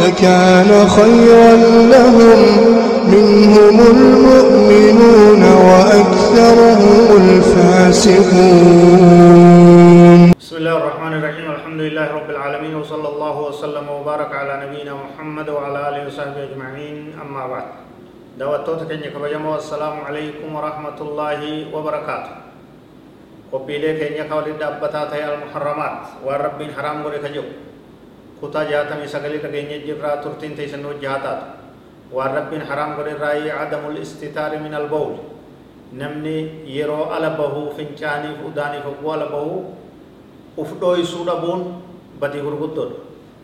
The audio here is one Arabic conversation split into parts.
لكان خيرا لهم منهم المؤمنون وأكثرهم الفاسقون. بسم الله الرحمن الرحيم. الحمد لله رب العالمين وصلى الله وسلم وبارك على نبينا محمد وعلى آله وصحبه أجمعين. أما بعد دعوتوت كن يكبجمو السلام عليكم ورحمة الله وبركاته. قبيلة كن يكولد دابتا تي المحرمات والرب حرام غري كجو كتا جاتمي سغلي كن يجرا ترتين تيسن وجهاتات والرب حرام غري راي عدم الاستتار من البول نمني يرو على بهو فنچاني فوداني فقوال بهو uf dhooysuu dhabuun badii gurguddoodha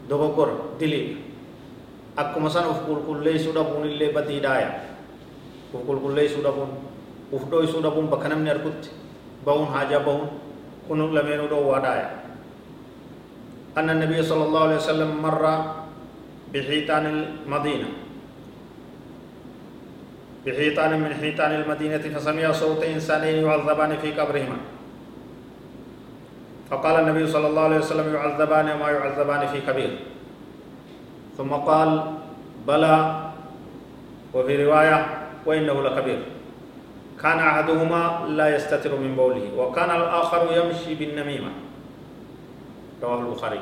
dogoggora diliidha akkuma san uf qulqulleeysuu dhabuun illee badiidhaaya uf qulqulleeysuu dhabuun uf dhooysuu dhabuun bakka namni argutti bahuun haajaa bahuun kun lameenuu dhoowwaadhaaya أن النبي صلى الله عليه وسلم مر بحيطان المدينة. بحيطان من حيطان المدينة فسمع صوت إنسانين يعذبان في قبرهما. فقال النبي صلى الله عليه وسلم يعذبان وما يعذبان في كبير ثم قال بلى وفي رواية وإنه لكبير. كان أحدهما لا يستتر من بوله وكان الآخر يمشي بالنميمة. رواه البخاري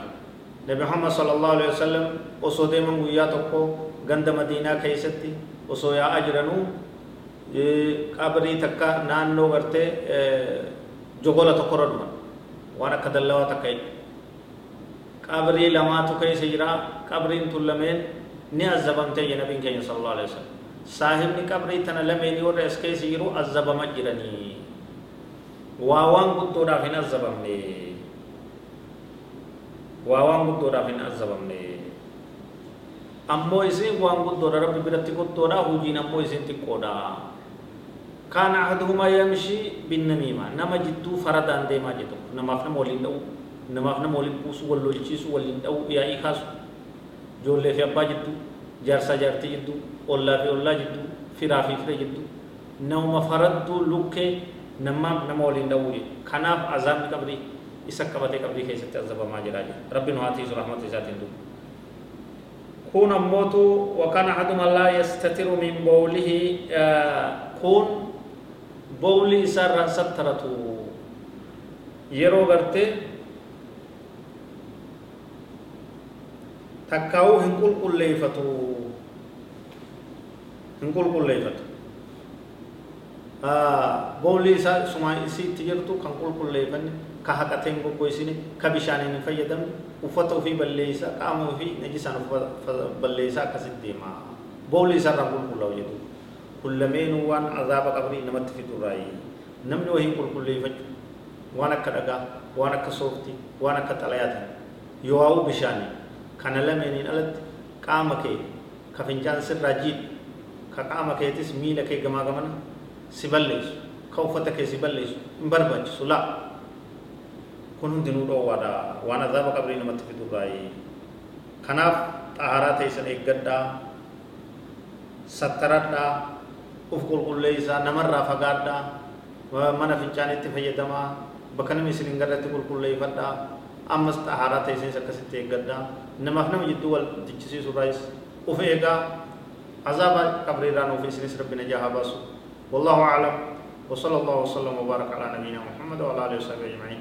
نبي محمد صلى الله عليه وسلم وصو ديما وياتكو غند مدينة كيستي وصو يا أجرنو قبري تكا نانو غرتي جغولة تقرر waan akka dallawaa takka jedhe qabrii lamaatu keessa jira qabriin tun lameen ni azzabamte jedhe nabiin keenya sallallahu alaihi wasallam saahibni qabrii tana lameenii warra as keessa jiru azzabama jiranii waa waan guddoodhaaf hin azzabamne waa waan guddoodhaaf hin azzabamne ammoo isin waan guddoodha rabbi biratti guddoodha hujiin ammoo isin xiqqoodha كان أحدهما يمشي بالنميمة نما جدو فردان ديما جدو نما فنا مولين دو نما فنا مولين بوسو ولو جيسو ولين دو يا إيخاس جولة في أبا جدو جارسا جارتي جدو أولا في أولا جدو فرا في فرا جدو نوما فردو لوكي نما فنا مولين دو كناف عذاب قبري إسا قبتي قبري كيسة عذاب ما جراجي ربي نواتي رحمة ذاتين دو كون أموتو وكان أحدهما لا يستتر من بوله آه كون bowli isaarraa sattaratu yeroo garte takkaa'uu hin qulqulleeyfatu hin qulqulleeyfatu bowli isaa suma isiitti jirtu kan qulqulleeyfanne ka haqateen goggoysine ka bishaaniin hin fayyadamne uffata ofii balleeysa qaama ofii najisaan balleeysa akkasit deema bowli isaarraa qulqullaa'u jedhu kullameenuu waan azaaba qabrii namatti fidurraayi namni wahii qulqulleeffachuu waan akka dhagaa waan akka sooftii waan akka xalayaati yoo waa'uu bishaanii kana lameeniin alatti qaama kee ka fincaan sirraa jiidhu ka qaama keetis miila kun hundinuu dhoowwaadha waan azaaba qabrii namatti fidurraayi kanaaf xaharaa teessan eeggadhaa sattaradhaa uf qulqulleeysaa namarraa fagaadhaa mana fincaanitti fayyadamaa bakka namni isin hin garretti qulqulleeffadhaa ammas xaharaa teessinis akkasitti eeggadhaa namaaf nama jidduu wal jichisiisurraayis uf eegaa azaaba qabriirraa nuuf isinis rabbi najaa haa baasu والله أعلم وصلى الله وسلم وبارك على نبينا محمد وعلى آله وصحبه أجمعين